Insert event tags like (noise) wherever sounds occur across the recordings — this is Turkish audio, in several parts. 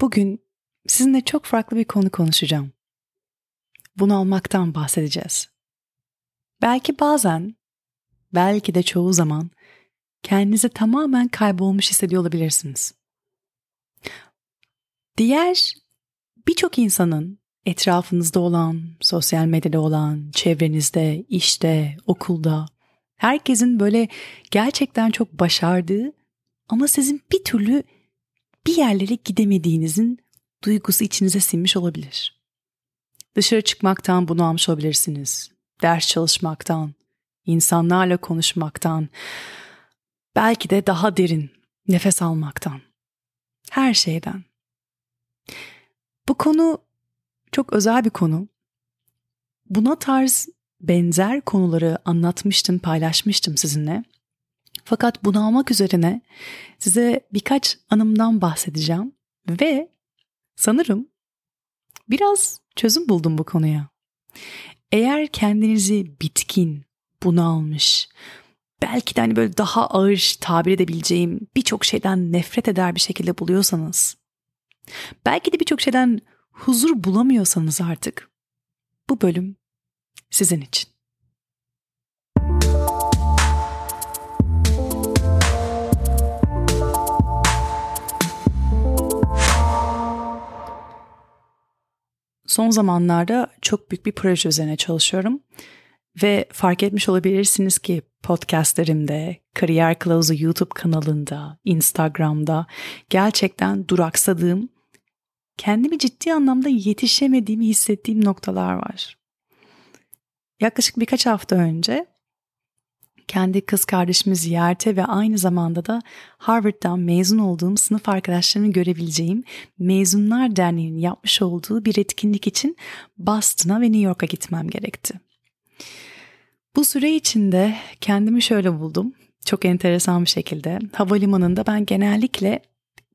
Bugün sizinle çok farklı bir konu konuşacağım. Bunu almaktan bahsedeceğiz. Belki bazen, belki de çoğu zaman kendinizi tamamen kaybolmuş hissediyor olabilirsiniz. Diğer birçok insanın etrafınızda olan, sosyal medyada olan, çevrenizde, işte, okulda herkesin böyle gerçekten çok başardığı ama sizin bir türlü bir yerlere gidemediğinizin duygusu içinize sinmiş olabilir. Dışarı çıkmaktan bunu almış olabilirsiniz. Ders çalışmaktan, insanlarla konuşmaktan, belki de daha derin nefes almaktan. Her şeyden. Bu konu çok özel bir konu. Buna tarz benzer konuları anlatmıştım, paylaşmıştım sizinle. Fakat bunu almak üzerine size birkaç anımdan bahsedeceğim ve sanırım biraz çözüm buldum bu konuya. Eğer kendinizi bitkin, bunalmış, belki de hani böyle daha ağır tabir edebileceğim birçok şeyden nefret eder bir şekilde buluyorsanız, belki de birçok şeyden huzur bulamıyorsanız artık bu bölüm sizin için. Son zamanlarda çok büyük bir proje üzerine çalışıyorum ve fark etmiş olabilirsiniz ki podcastlerimde, Kariyer Kılavuzu YouTube kanalında, Instagram'da gerçekten duraksadığım, kendimi ciddi anlamda yetişemediğimi hissettiğim noktalar var. Yaklaşık birkaç hafta önce kendi kız kardeşimi ziyarete ve aynı zamanda da Harvard'dan mezun olduğum sınıf arkadaşlarımı görebileceğim Mezunlar Derneği'nin yapmış olduğu bir etkinlik için Boston'a ve New York'a gitmem gerekti. Bu süre içinde kendimi şöyle buldum. Çok enteresan bir şekilde. Havalimanında ben genellikle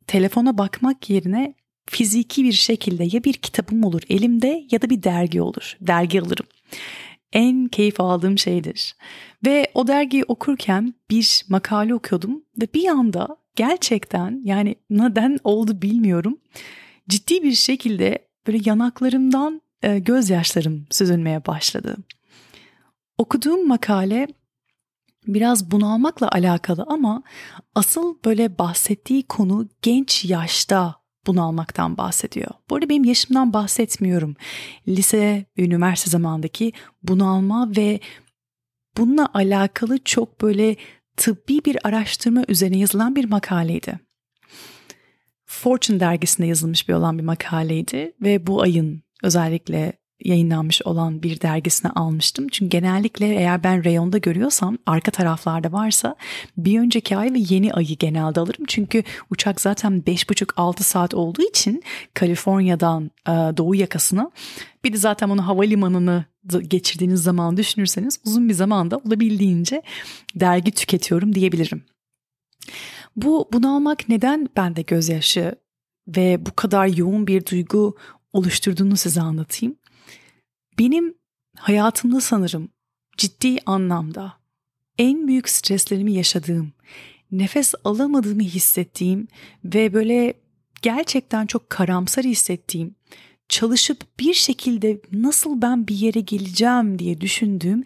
telefona bakmak yerine fiziki bir şekilde ya bir kitabım olur elimde ya da bir dergi olur. Dergi alırım en keyif aldığım şeydir. Ve o dergiyi okurken bir makale okuyordum ve bir anda gerçekten yani neden oldu bilmiyorum. Ciddi bir şekilde böyle yanaklarımdan e, gözyaşlarım süzülmeye başladı. Okuduğum makale biraz bunalmakla alakalı ama asıl böyle bahsettiği konu genç yaşta bunalmaktan bahsediyor. Bu arada benim yaşımdan bahsetmiyorum. Lise ve üniversite zamandaki bunalma ve bununla alakalı çok böyle tıbbi bir araştırma üzerine yazılan bir makaleydi. Fortune dergisinde yazılmış bir olan bir makaleydi ve bu ayın özellikle yayınlanmış olan bir dergisine almıştım. Çünkü genellikle eğer ben reyonda görüyorsam arka taraflarda varsa bir önceki ay ve yeni ayı genelde alırım. Çünkü uçak zaten 5,5-6 saat olduğu için Kaliforniya'dan e, doğu yakasına bir de zaten onu havalimanını geçirdiğiniz zaman düşünürseniz uzun bir zamanda olabildiğince dergi tüketiyorum diyebilirim. Bu bunu almak neden bende gözyaşı ve bu kadar yoğun bir duygu oluşturduğunu size anlatayım. Benim hayatımda sanırım ciddi anlamda en büyük streslerimi yaşadığım, nefes alamadığımı hissettiğim ve böyle gerçekten çok karamsar hissettiğim, çalışıp bir şekilde nasıl ben bir yere geleceğim diye düşündüğüm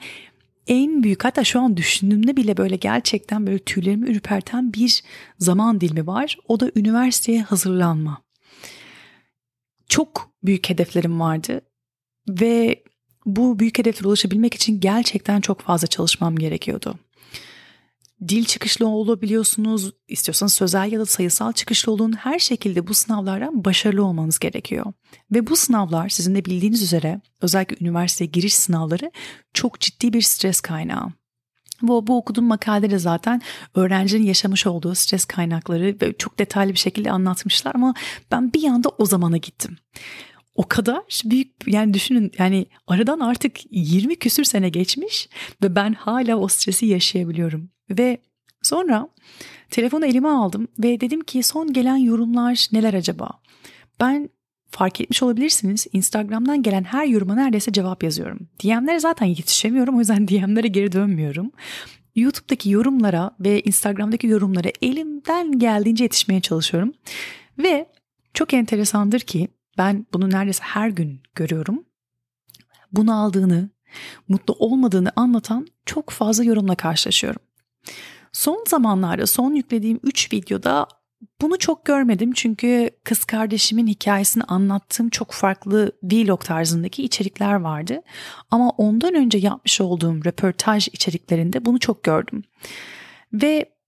en büyük hatta şu an düşündüğümde bile böyle gerçekten böyle tüylerimi ürperten bir zaman dilimi var. O da üniversiteye hazırlanma. Çok büyük hedeflerim vardı ve bu büyük hedeflere ulaşabilmek için gerçekten çok fazla çalışmam gerekiyordu. Dil çıkışlı olabiliyorsunuz, istiyorsanız sözel ya da sayısal çıkışlı olun. Her şekilde bu sınavlardan başarılı olmanız gerekiyor. Ve bu sınavlar sizin de bildiğiniz üzere özellikle üniversite giriş sınavları çok ciddi bir stres kaynağı. Bu, bu okuduğum makalede de zaten öğrencinin yaşamış olduğu stres kaynakları çok detaylı bir şekilde anlatmışlar ama ben bir anda o zamana gittim o kadar büyük yani düşünün yani aradan artık 20 küsür sene geçmiş ve ben hala o stresi yaşayabiliyorum. Ve sonra telefonu elime aldım ve dedim ki son gelen yorumlar neler acaba? Ben fark etmiş olabilirsiniz Instagram'dan gelen her yoruma neredeyse cevap yazıyorum. DM'lere zaten yetişemiyorum o yüzden (laughs) DM'lere geri dönmüyorum. YouTube'daki yorumlara ve Instagram'daki yorumlara elimden geldiğince yetişmeye çalışıyorum. Ve Çok enteresandır ki ben bunu neredeyse her gün görüyorum. Bunu aldığını, mutlu olmadığını anlatan çok fazla yorumla karşılaşıyorum. Son zamanlarda son yüklediğim 3 videoda bunu çok görmedim çünkü kız kardeşimin hikayesini anlattığım çok farklı vlog tarzındaki içerikler vardı. Ama ondan önce yapmış olduğum röportaj içeriklerinde bunu çok gördüm. Ve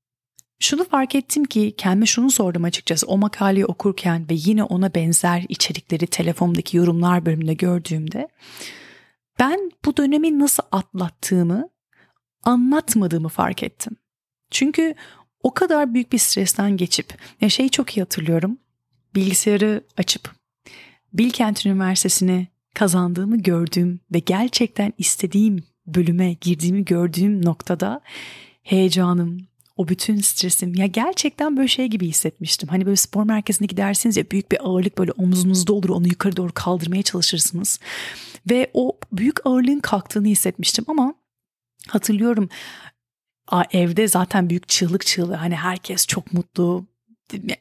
şunu fark ettim ki kendime şunu sordum açıkçası o makaleyi okurken ve yine ona benzer içerikleri telefondaki yorumlar bölümünde gördüğümde ben bu dönemi nasıl atlattığımı anlatmadığımı fark ettim. Çünkü o kadar büyük bir stresten geçip ya şeyi çok iyi hatırlıyorum. Bilgisayarı açıp Bilkent Üniversitesi'ni kazandığımı gördüğüm ve gerçekten istediğim bölüme girdiğimi gördüğüm noktada heyecanım, o bütün stresim ya gerçekten böyle şey gibi hissetmiştim. Hani böyle spor merkezine gidersiniz ya büyük bir ağırlık böyle omzunuzda olur onu yukarı doğru kaldırmaya çalışırsınız. Ve o büyük ağırlığın kalktığını hissetmiştim ama hatırlıyorum evde zaten büyük çığlık çığlığı hani herkes çok mutlu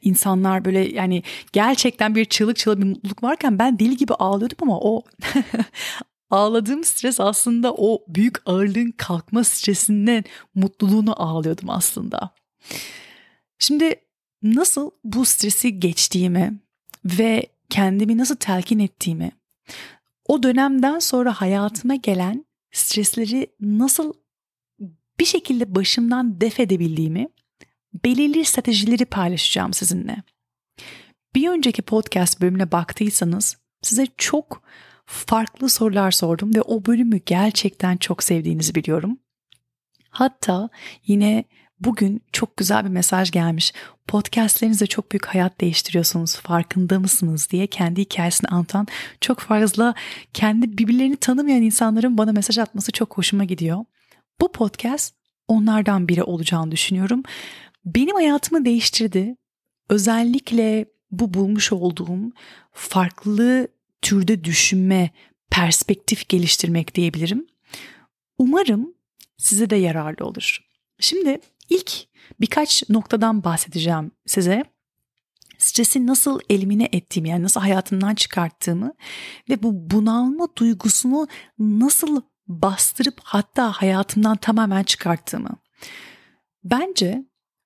insanlar böyle yani gerçekten bir çığlık çığlık bir mutluluk varken ben deli gibi ağlıyordum ama o (laughs) ağladığım stres aslında o büyük ağırlığın kalkma stresinden mutluluğunu ağlıyordum aslında. Şimdi nasıl bu stresi geçtiğimi ve kendimi nasıl telkin ettiğimi, o dönemden sonra hayatıma gelen stresleri nasıl bir şekilde başımdan def edebildiğimi, belirli stratejileri paylaşacağım sizinle. Bir önceki podcast bölümüne baktıysanız size çok farklı sorular sordum ve o bölümü gerçekten çok sevdiğinizi biliyorum. Hatta yine bugün çok güzel bir mesaj gelmiş. Podcastlerinizde çok büyük hayat değiştiriyorsunuz. Farkında mısınız diye kendi hikayesini anlatan çok fazla kendi birbirlerini tanımayan insanların bana mesaj atması çok hoşuma gidiyor. Bu podcast onlardan biri olacağını düşünüyorum. Benim hayatımı değiştirdi. Özellikle bu bulmuş olduğum farklı türde düşünme, perspektif geliştirmek diyebilirim. Umarım size de yararlı olur. Şimdi ilk birkaç noktadan bahsedeceğim size. Stresi nasıl elimine ettiğimi yani nasıl hayatımdan çıkarttığımı ve bu bunalma duygusunu nasıl bastırıp hatta hayatımdan tamamen çıkarttığımı. Bence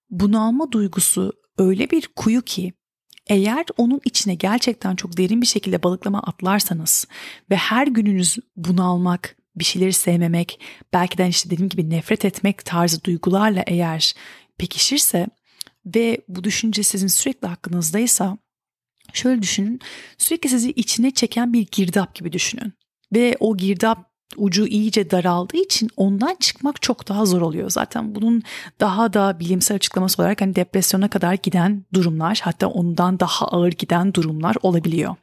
bunalma duygusu öyle bir kuyu ki eğer onun içine gerçekten çok derin bir şekilde balıklama atlarsanız ve her gününüz bunalmak, bir şeyleri sevmemek, belki de işte dediğim gibi nefret etmek tarzı duygularla eğer pekişirse ve bu düşünce sizin sürekli hakkınızdaysa şöyle düşünün sürekli sizi içine çeken bir girdap gibi düşünün ve o girdap ucu iyice daraldığı için ondan çıkmak çok daha zor oluyor. Zaten bunun daha da bilimsel açıklaması olarak hani depresyona kadar giden durumlar hatta ondan daha ağır giden durumlar olabiliyor.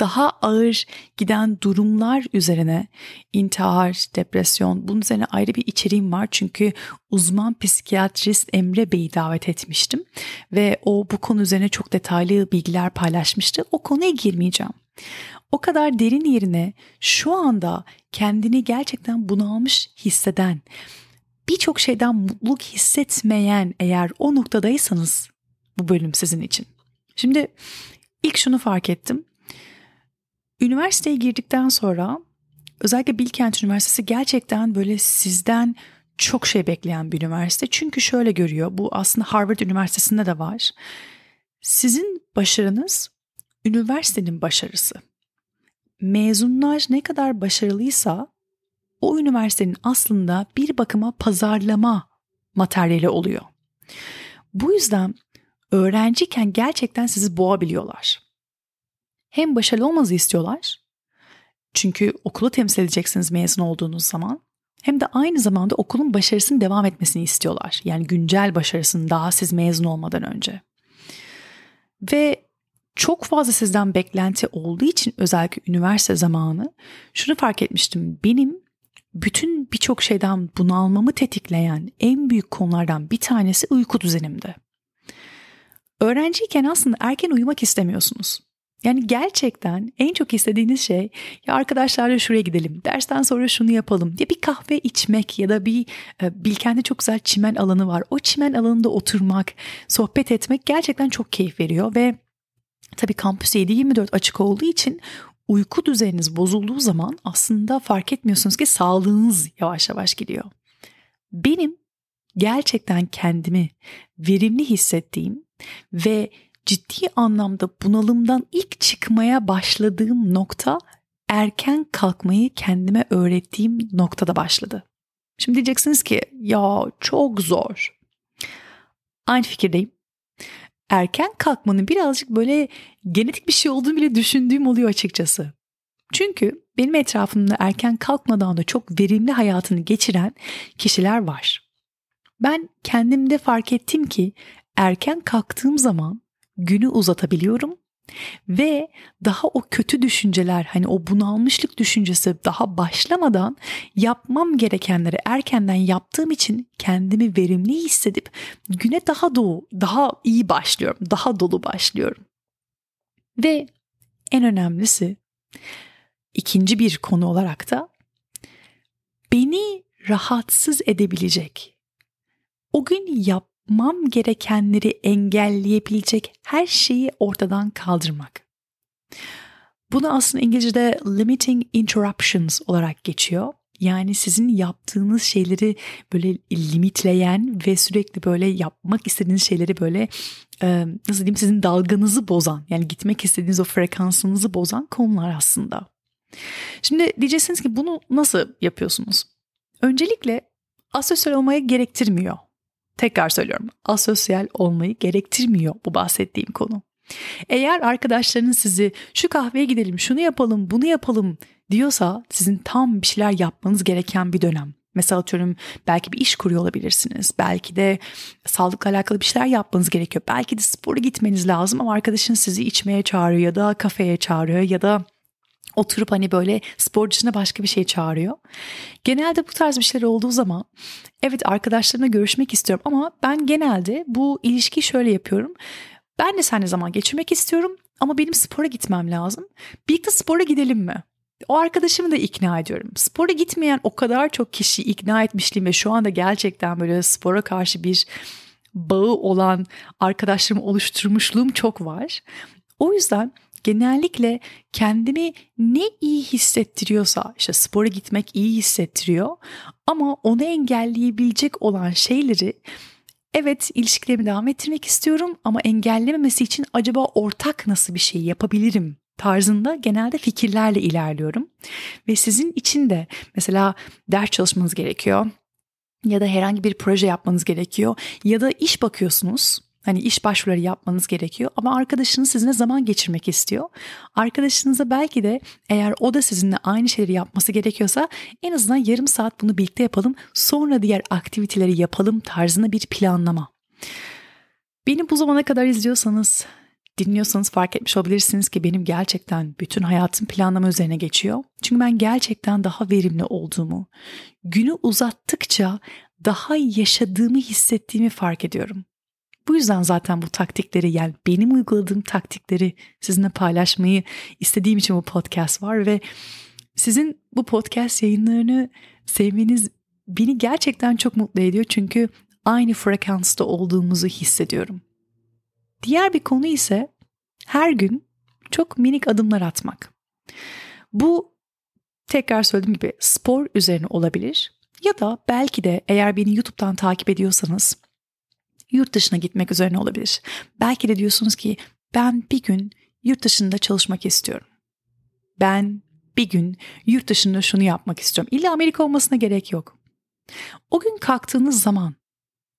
Daha ağır giden durumlar üzerine intihar, depresyon bunun üzerine ayrı bir içeriğim var. Çünkü uzman psikiyatrist Emre Bey'i davet etmiştim ve o bu konu üzerine çok detaylı bilgiler paylaşmıştı. O konuya girmeyeceğim o kadar derin yerine şu anda kendini gerçekten bunalmış hisseden, birçok şeyden mutluluk hissetmeyen eğer o noktadaysanız bu bölüm sizin için. Şimdi ilk şunu fark ettim. Üniversiteye girdikten sonra özellikle Bilkent Üniversitesi gerçekten böyle sizden çok şey bekleyen bir üniversite. Çünkü şöyle görüyor. Bu aslında Harvard Üniversitesi'nde de var. Sizin başarınız üniversitenin başarısı mezunlar ne kadar başarılıysa o üniversitenin aslında bir bakıma pazarlama materyali oluyor. Bu yüzden öğrenciyken gerçekten sizi boğabiliyorlar. Hem başarılı olmanızı istiyorlar. Çünkü okulu temsil edeceksiniz mezun olduğunuz zaman. Hem de aynı zamanda okulun başarısının devam etmesini istiyorlar. Yani güncel başarısının daha siz mezun olmadan önce. Ve çok fazla sizden beklenti olduğu için özellikle üniversite zamanı şunu fark etmiştim. Benim bütün birçok şeyden bunalmamı tetikleyen en büyük konulardan bir tanesi uyku düzenimdi. Öğrenciyken aslında erken uyumak istemiyorsunuz. Yani gerçekten en çok istediğiniz şey ya arkadaşlarla şuraya gidelim, dersten sonra şunu yapalım diye bir kahve içmek ya da bir e, Bilkent'te çok güzel çimen alanı var. O çimen alanında oturmak, sohbet etmek gerçekten çok keyif veriyor ve Tabii kampüs 7-24 açık olduğu için uyku düzeniniz bozulduğu zaman aslında fark etmiyorsunuz ki sağlığınız yavaş yavaş gidiyor. Benim gerçekten kendimi verimli hissettiğim ve ciddi anlamda bunalımdan ilk çıkmaya başladığım nokta erken kalkmayı kendime öğrettiğim noktada başladı. Şimdi diyeceksiniz ki ya çok zor. Aynı fikirdeyim. Erken kalkmanın birazcık böyle genetik bir şey olduğunu bile düşündüğüm oluyor açıkçası. Çünkü benim etrafımda erken kalkmadan da çok verimli hayatını geçiren kişiler var. Ben kendimde fark ettim ki erken kalktığım zaman günü uzatabiliyorum ve daha o kötü düşünceler hani o bunalmışlık düşüncesi daha başlamadan yapmam gerekenleri erkenden yaptığım için kendimi verimli hissedip güne daha doğu, daha iyi başlıyorum, daha dolu başlıyorum. Ve en önemlisi ikinci bir konu olarak da beni rahatsız edebilecek o gün yapmam gerekenleri engelleyebilecek her şeyi ortadan kaldırmak. Bunu aslında İngilizce'de limiting interruptions olarak geçiyor. Yani sizin yaptığınız şeyleri böyle limitleyen ve sürekli böyle yapmak istediğiniz şeyleri böyle nasıl diyeyim sizin dalganızı bozan yani gitmek istediğiniz o frekansınızı bozan konular aslında. Şimdi diyeceksiniz ki bunu nasıl yapıyorsunuz? Öncelikle asosyal olmaya gerektirmiyor. Tekrar söylüyorum asosyal olmayı gerektirmiyor bu bahsettiğim konu. Eğer arkadaşlarınız sizi şu kahveye gidelim, şunu yapalım, bunu yapalım diyorsa sizin tam bir şeyler yapmanız gereken bir dönem. Mesela atıyorum belki bir iş kuruyor olabilirsiniz. Belki de sağlıkla alakalı bir şeyler yapmanız gerekiyor. Belki de spora gitmeniz lazım ama arkadaşınız sizi içmeye çağırıyor ya da kafeye çağırıyor ya da oturup hani böyle sporcusuna başka bir şey çağırıyor. Genelde bu tarz bir şeyler olduğu zaman evet arkadaşlarımla görüşmek istiyorum ama ben genelde bu ilişkiyi şöyle yapıyorum. Ben de seninle zaman geçirmek istiyorum ama benim spora gitmem lazım. Birlikte spora gidelim mi? O arkadaşımı da ikna ediyorum. Spora gitmeyen o kadar çok kişiyi ikna etmişliğim ve şu anda gerçekten böyle spora karşı bir bağı olan arkadaşlarımı oluşturmuşluğum çok var. O yüzden genellikle kendimi ne iyi hissettiriyorsa işte spora gitmek iyi hissettiriyor ama onu engelleyebilecek olan şeyleri evet ilişkilerimi devam ettirmek istiyorum ama engellememesi için acaba ortak nasıl bir şey yapabilirim tarzında genelde fikirlerle ilerliyorum. Ve sizin için de mesela ders çalışmanız gerekiyor ya da herhangi bir proje yapmanız gerekiyor ya da iş bakıyorsunuz Hani iş başvuruları yapmanız gerekiyor ama arkadaşınız sizinle zaman geçirmek istiyor. Arkadaşınıza belki de eğer o da sizinle aynı şeyleri yapması gerekiyorsa en azından yarım saat bunu birlikte yapalım sonra diğer aktiviteleri yapalım tarzında bir planlama. Beni bu zamana kadar izliyorsanız dinliyorsanız fark etmiş olabilirsiniz ki benim gerçekten bütün hayatım planlama üzerine geçiyor. Çünkü ben gerçekten daha verimli olduğumu, günü uzattıkça daha yaşadığımı hissettiğimi fark ediyorum. Bu yüzden zaten bu taktikleri yani benim uyguladığım taktikleri sizinle paylaşmayı istediğim için bu podcast var ve sizin bu podcast yayınlarını sevmeniz beni gerçekten çok mutlu ediyor çünkü aynı frekansta olduğumuzu hissediyorum. Diğer bir konu ise her gün çok minik adımlar atmak. Bu tekrar söylediğim gibi spor üzerine olabilir ya da belki de eğer beni YouTube'dan takip ediyorsanız yurt dışına gitmek üzerine olabilir. Belki de diyorsunuz ki ben bir gün yurt dışında çalışmak istiyorum. Ben bir gün yurt dışında şunu yapmak istiyorum. İlla Amerika olmasına gerek yok. O gün kalktığınız zaman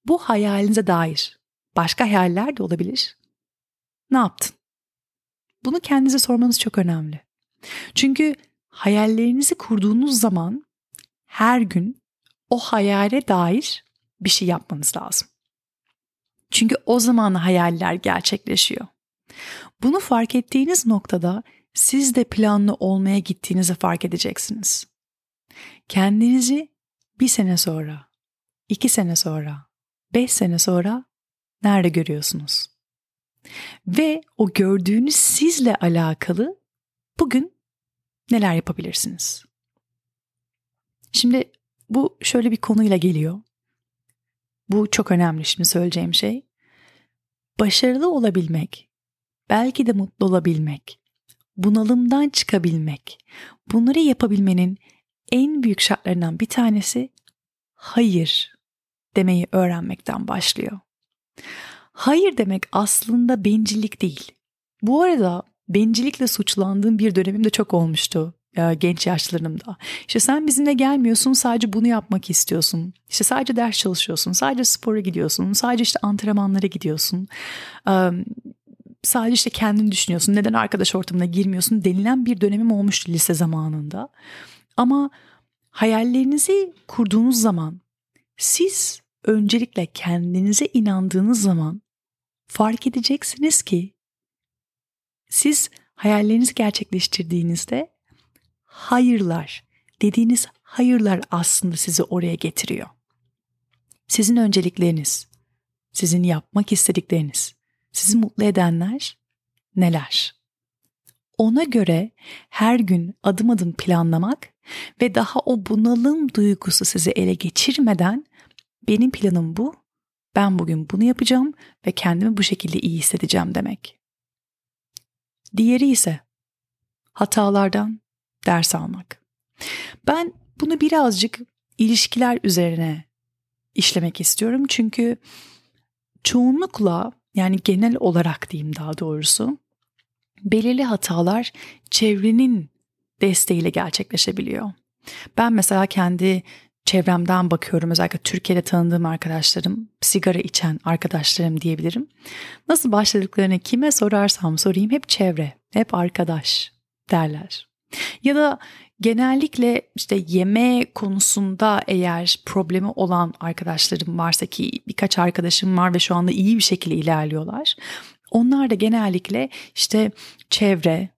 bu hayalinize dair başka hayaller de olabilir. Ne yaptın? Bunu kendinize sormanız çok önemli. Çünkü hayallerinizi kurduğunuz zaman her gün o hayale dair bir şey yapmanız lazım. Çünkü o zaman hayaller gerçekleşiyor. Bunu fark ettiğiniz noktada siz de planlı olmaya gittiğinizi fark edeceksiniz. Kendinizi bir sene sonra, iki sene sonra, beş sene sonra nerede görüyorsunuz? Ve o gördüğünüz sizle alakalı bugün neler yapabilirsiniz? Şimdi bu şöyle bir konuyla geliyor. Bu çok önemli şimdi söyleyeceğim şey. Başarılı olabilmek belki de mutlu olabilmek, bunalımdan çıkabilmek, bunları yapabilmenin en büyük şartlarından bir tanesi hayır demeyi öğrenmekten başlıyor. Hayır demek aslında bencillik değil. Bu arada bencillikle suçlandığım bir dönemim de çok olmuştu e, genç yaşlarımda. İşte sen bizimle gelmiyorsun sadece bunu yapmak istiyorsun. İşte sadece ders çalışıyorsun, sadece spora gidiyorsun, sadece işte antrenmanlara gidiyorsun. Sadece işte kendini düşünüyorsun. Neden arkadaş ortamına girmiyorsun denilen bir dönemim olmuştu lise zamanında. Ama hayallerinizi kurduğunuz zaman siz öncelikle kendinize inandığınız zaman fark edeceksiniz ki siz hayallerinizi gerçekleştirdiğinizde hayırlar, dediğiniz hayırlar aslında sizi oraya getiriyor. Sizin öncelikleriniz, sizin yapmak istedikleriniz, sizi mutlu edenler neler? Ona göre her gün adım adım planlamak ve daha o bunalım duygusu sizi ele geçirmeden benim planım bu, ben bugün bunu yapacağım ve kendimi bu şekilde iyi hissedeceğim demek. Diğeri ise hatalardan ders almak. Ben bunu birazcık ilişkiler üzerine işlemek istiyorum çünkü çoğunlukla yani genel olarak diyeyim daha doğrusu belirli hatalar çevrenin desteğiyle gerçekleşebiliyor. Ben mesela kendi çevremden bakıyorum özellikle Türkiye'de tanıdığım arkadaşlarım, sigara içen arkadaşlarım diyebilirim. Nasıl başladıklarını kime sorarsam sorayım hep çevre, hep arkadaş derler. Ya da genellikle işte yeme konusunda eğer problemi olan arkadaşlarım varsa ki birkaç arkadaşım var ve şu anda iyi bir şekilde ilerliyorlar. Onlar da genellikle işte çevre,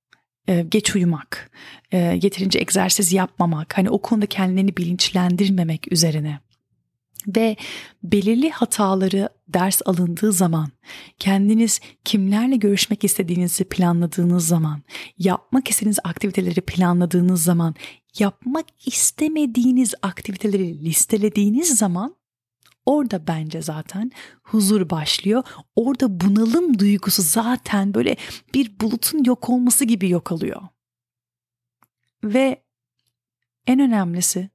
e, geç uyumak, e, yeterince egzersiz yapmamak, hani o konuda kendilerini bilinçlendirmemek üzerine ve belirli hataları ders alındığı zaman, kendiniz kimlerle görüşmek istediğinizi planladığınız zaman, yapmak istediğiniz aktiviteleri planladığınız zaman, yapmak istemediğiniz aktiviteleri listelediğiniz zaman Orada bence zaten huzur başlıyor. Orada bunalım duygusu zaten böyle bir bulutun yok olması gibi yok oluyor. Ve en önemlisi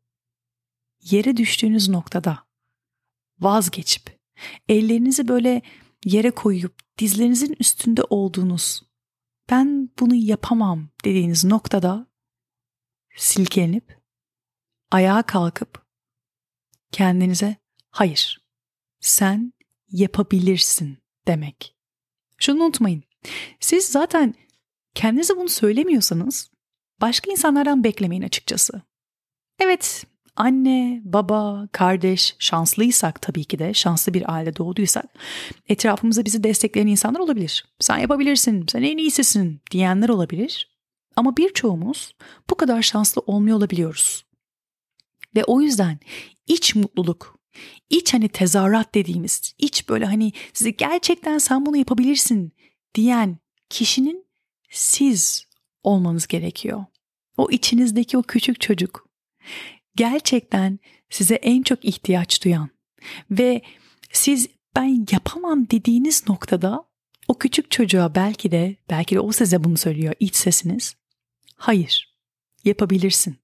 yere düştüğünüz noktada vazgeçip ellerinizi böyle yere koyup dizlerinizin üstünde olduğunuz ben bunu yapamam dediğiniz noktada silkelenip ayağa kalkıp kendinize hayır sen yapabilirsin demek. Şunu unutmayın. Siz zaten kendinize bunu söylemiyorsanız başka insanlardan beklemeyin açıkçası. Evet, anne, baba, kardeş şanslıysak tabii ki de şanslı bir aile doğduysak etrafımızda bizi destekleyen insanlar olabilir. Sen yapabilirsin, sen en iyisisin diyenler olabilir. Ama birçoğumuz bu kadar şanslı olmuyor olabiliyoruz. Ve o yüzden iç mutluluk, iç hani tezahürat dediğimiz, iç böyle hani size gerçekten sen bunu yapabilirsin diyen kişinin siz olmanız gerekiyor. O içinizdeki o küçük çocuk gerçekten size en çok ihtiyaç duyan ve siz ben yapamam dediğiniz noktada o küçük çocuğa belki de belki de o size bunu söylüyor iç sesiniz. Hayır. Yapabilirsin.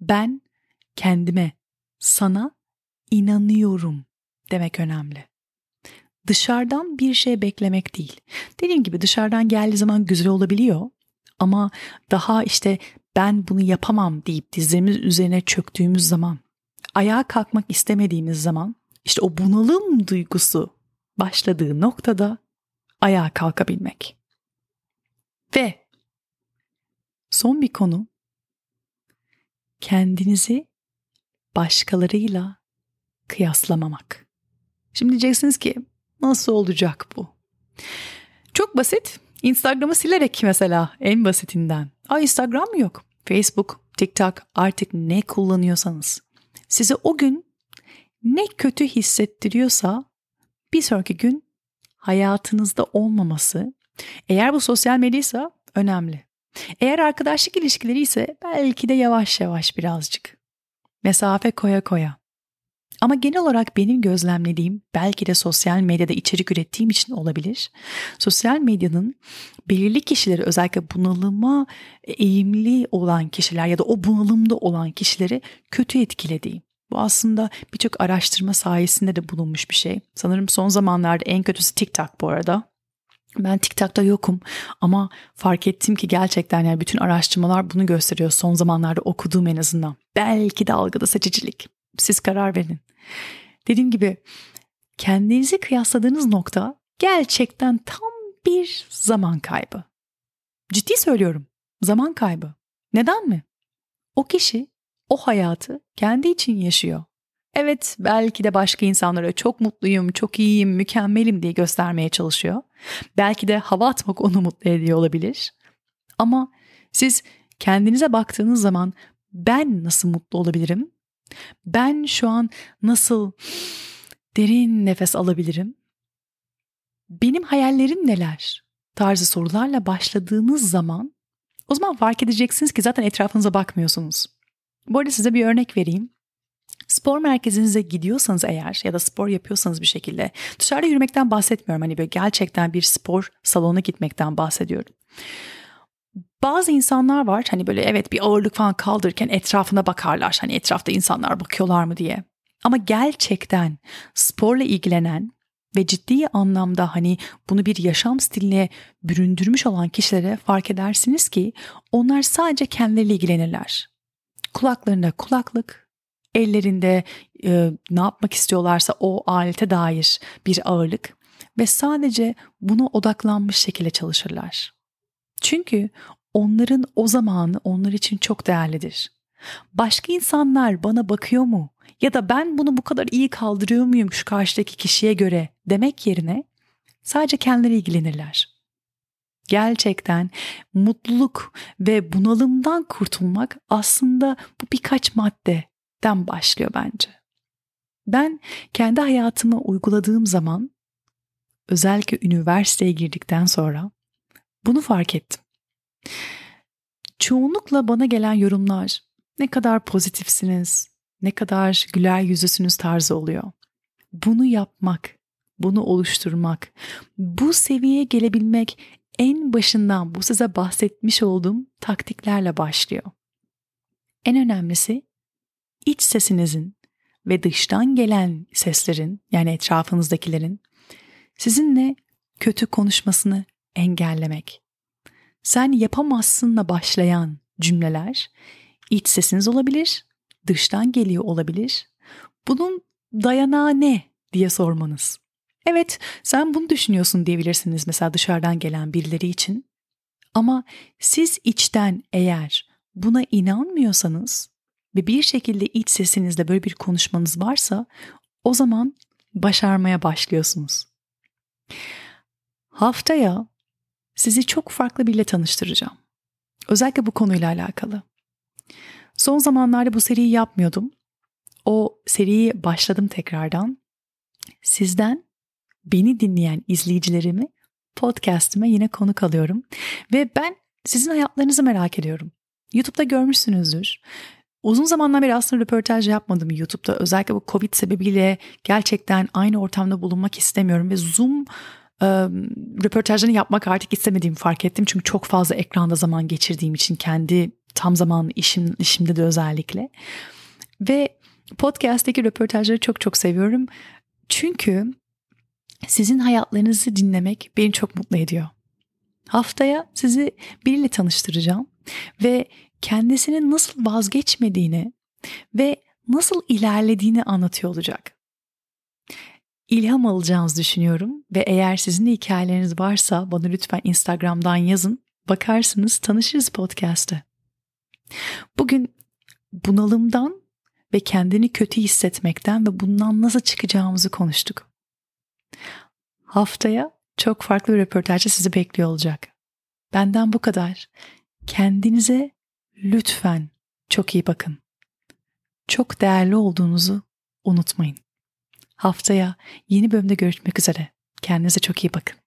Ben kendime, sana inanıyorum demek önemli. Dışarıdan bir şey beklemek değil. Dediğim gibi dışarıdan geldiği zaman güzel olabiliyor ama daha işte ben bunu yapamam deyip dizlerimiz üzerine çöktüğümüz zaman, ayağa kalkmak istemediğimiz zaman işte o bunalım duygusu başladığı noktada ayağa kalkabilmek. Ve son bir konu kendinizi başkalarıyla kıyaslamamak. Şimdi diyeceksiniz ki nasıl olacak bu? Çok basit. Instagram'ı silerek mesela en basitinden. Aa Instagram mı yok? Facebook, TikTok artık ne kullanıyorsanız. Size o gün ne kötü hissettiriyorsa bir sonraki gün hayatınızda olmaması eğer bu sosyal medyaysa önemli. Eğer arkadaşlık ilişkileri ise belki de yavaş yavaş birazcık. Mesafe koya koya. Ama genel olarak benim gözlemlediğim belki de sosyal medyada içerik ürettiğim için olabilir. Sosyal medyanın belirli kişileri özellikle bunalıma eğimli olan kişiler ya da o bunalımda olan kişileri kötü etkilediği. Bu aslında birçok araştırma sayesinde de bulunmuş bir şey. Sanırım son zamanlarda en kötüsü TikTok bu arada. Ben TikTok'ta yokum ama fark ettim ki gerçekten yani bütün araştırmalar bunu gösteriyor son zamanlarda okuduğum en azından. Belki de algıda seçicilik. Siz karar verin. Dediğim gibi kendinizi kıyasladığınız nokta gerçekten tam bir zaman kaybı. Ciddi söylüyorum. Zaman kaybı. Neden mi? O kişi o hayatı kendi için yaşıyor. Evet belki de başka insanlara çok mutluyum, çok iyiyim, mükemmelim diye göstermeye çalışıyor. Belki de hava atmak onu mutlu ediyor olabilir. Ama siz kendinize baktığınız zaman ben nasıl mutlu olabilirim? Ben şu an nasıl derin nefes alabilirim? Benim hayallerim neler? Tarzı sorularla başladığınız zaman o zaman fark edeceksiniz ki zaten etrafınıza bakmıyorsunuz. Bu arada size bir örnek vereyim. Spor merkezinize gidiyorsanız eğer ya da spor yapıyorsanız bir şekilde dışarıda yürümekten bahsetmiyorum. Hani böyle gerçekten bir spor salonuna gitmekten bahsediyorum. Bazı insanlar var hani böyle evet bir ağırlık falan kaldırırken etrafına bakarlar. Hani etrafta insanlar bakıyorlar mı diye. Ama gerçekten sporla ilgilenen ve ciddi anlamda hani bunu bir yaşam stiline büründürmüş olan kişilere fark edersiniz ki onlar sadece kendileriyle ilgilenirler. Kulaklarında kulaklık, ellerinde e, ne yapmak istiyorlarsa o alete dair bir ağırlık ve sadece buna odaklanmış şekilde çalışırlar. Çünkü onların o zamanı onlar için çok değerlidir. Başka insanlar bana bakıyor mu? Ya da ben bunu bu kadar iyi kaldırıyor muyum şu karşıdaki kişiye göre demek yerine sadece kendileri ilgilenirler. Gerçekten mutluluk ve bunalımdan kurtulmak aslında bu birkaç maddeden başlıyor bence. Ben kendi hayatıma uyguladığım zaman özellikle üniversiteye girdikten sonra bunu fark ettim. Çoğunlukla bana gelen yorumlar ne kadar pozitifsiniz, ne kadar güler yüzlüsünüz tarzı oluyor. Bunu yapmak, bunu oluşturmak, bu seviyeye gelebilmek en başından bu size bahsetmiş olduğum taktiklerle başlıyor. En önemlisi iç sesinizin ve dıştan gelen seslerin yani etrafınızdakilerin sizinle kötü konuşmasını engellemek. Sen yapamazsınla başlayan cümleler iç sesiniz olabilir, dıştan geliyor olabilir. Bunun dayanağı ne diye sormanız. Evet sen bunu düşünüyorsun diyebilirsiniz mesela dışarıdan gelen birileri için. Ama siz içten eğer buna inanmıyorsanız ve bir şekilde iç sesinizde böyle bir konuşmanız varsa o zaman başarmaya başlıyorsunuz. Haftaya sizi çok farklı biriyle tanıştıracağım. Özellikle bu konuyla alakalı. Son zamanlarda bu seriyi yapmıyordum. O seriyi başladım tekrardan. Sizden beni dinleyen izleyicilerimi podcast'ime yine konuk alıyorum. Ve ben sizin hayatlarınızı merak ediyorum. YouTube'da görmüşsünüzdür. Uzun zamandan beri aslında röportaj yapmadım YouTube'da. Özellikle bu Covid sebebiyle gerçekten aynı ortamda bulunmak istemiyorum ve Zoom röportajlarını yapmak artık istemediğimi fark ettim. Çünkü çok fazla ekranda zaman geçirdiğim için kendi tam zaman işim, işimde de özellikle. Ve podcast'teki röportajları çok çok seviyorum. Çünkü sizin hayatlarınızı dinlemek beni çok mutlu ediyor. Haftaya sizi biriyle tanıştıracağım ve kendisinin nasıl vazgeçmediğini ve nasıl ilerlediğini anlatıyor olacak. İlham alacağınızı düşünüyorum ve eğer sizin de hikayeleriniz varsa bana lütfen Instagram'dan yazın. Bakarsınız tanışırız podcast'te. Bugün bunalımdan ve kendini kötü hissetmekten ve bundan nasıl çıkacağımızı konuştuk. Haftaya çok farklı bir röportajda sizi bekliyor olacak. Benden bu kadar. Kendinize lütfen çok iyi bakın. Çok değerli olduğunuzu unutmayın. Haftaya yeni bölümde görüşmek üzere. Kendinize çok iyi bakın.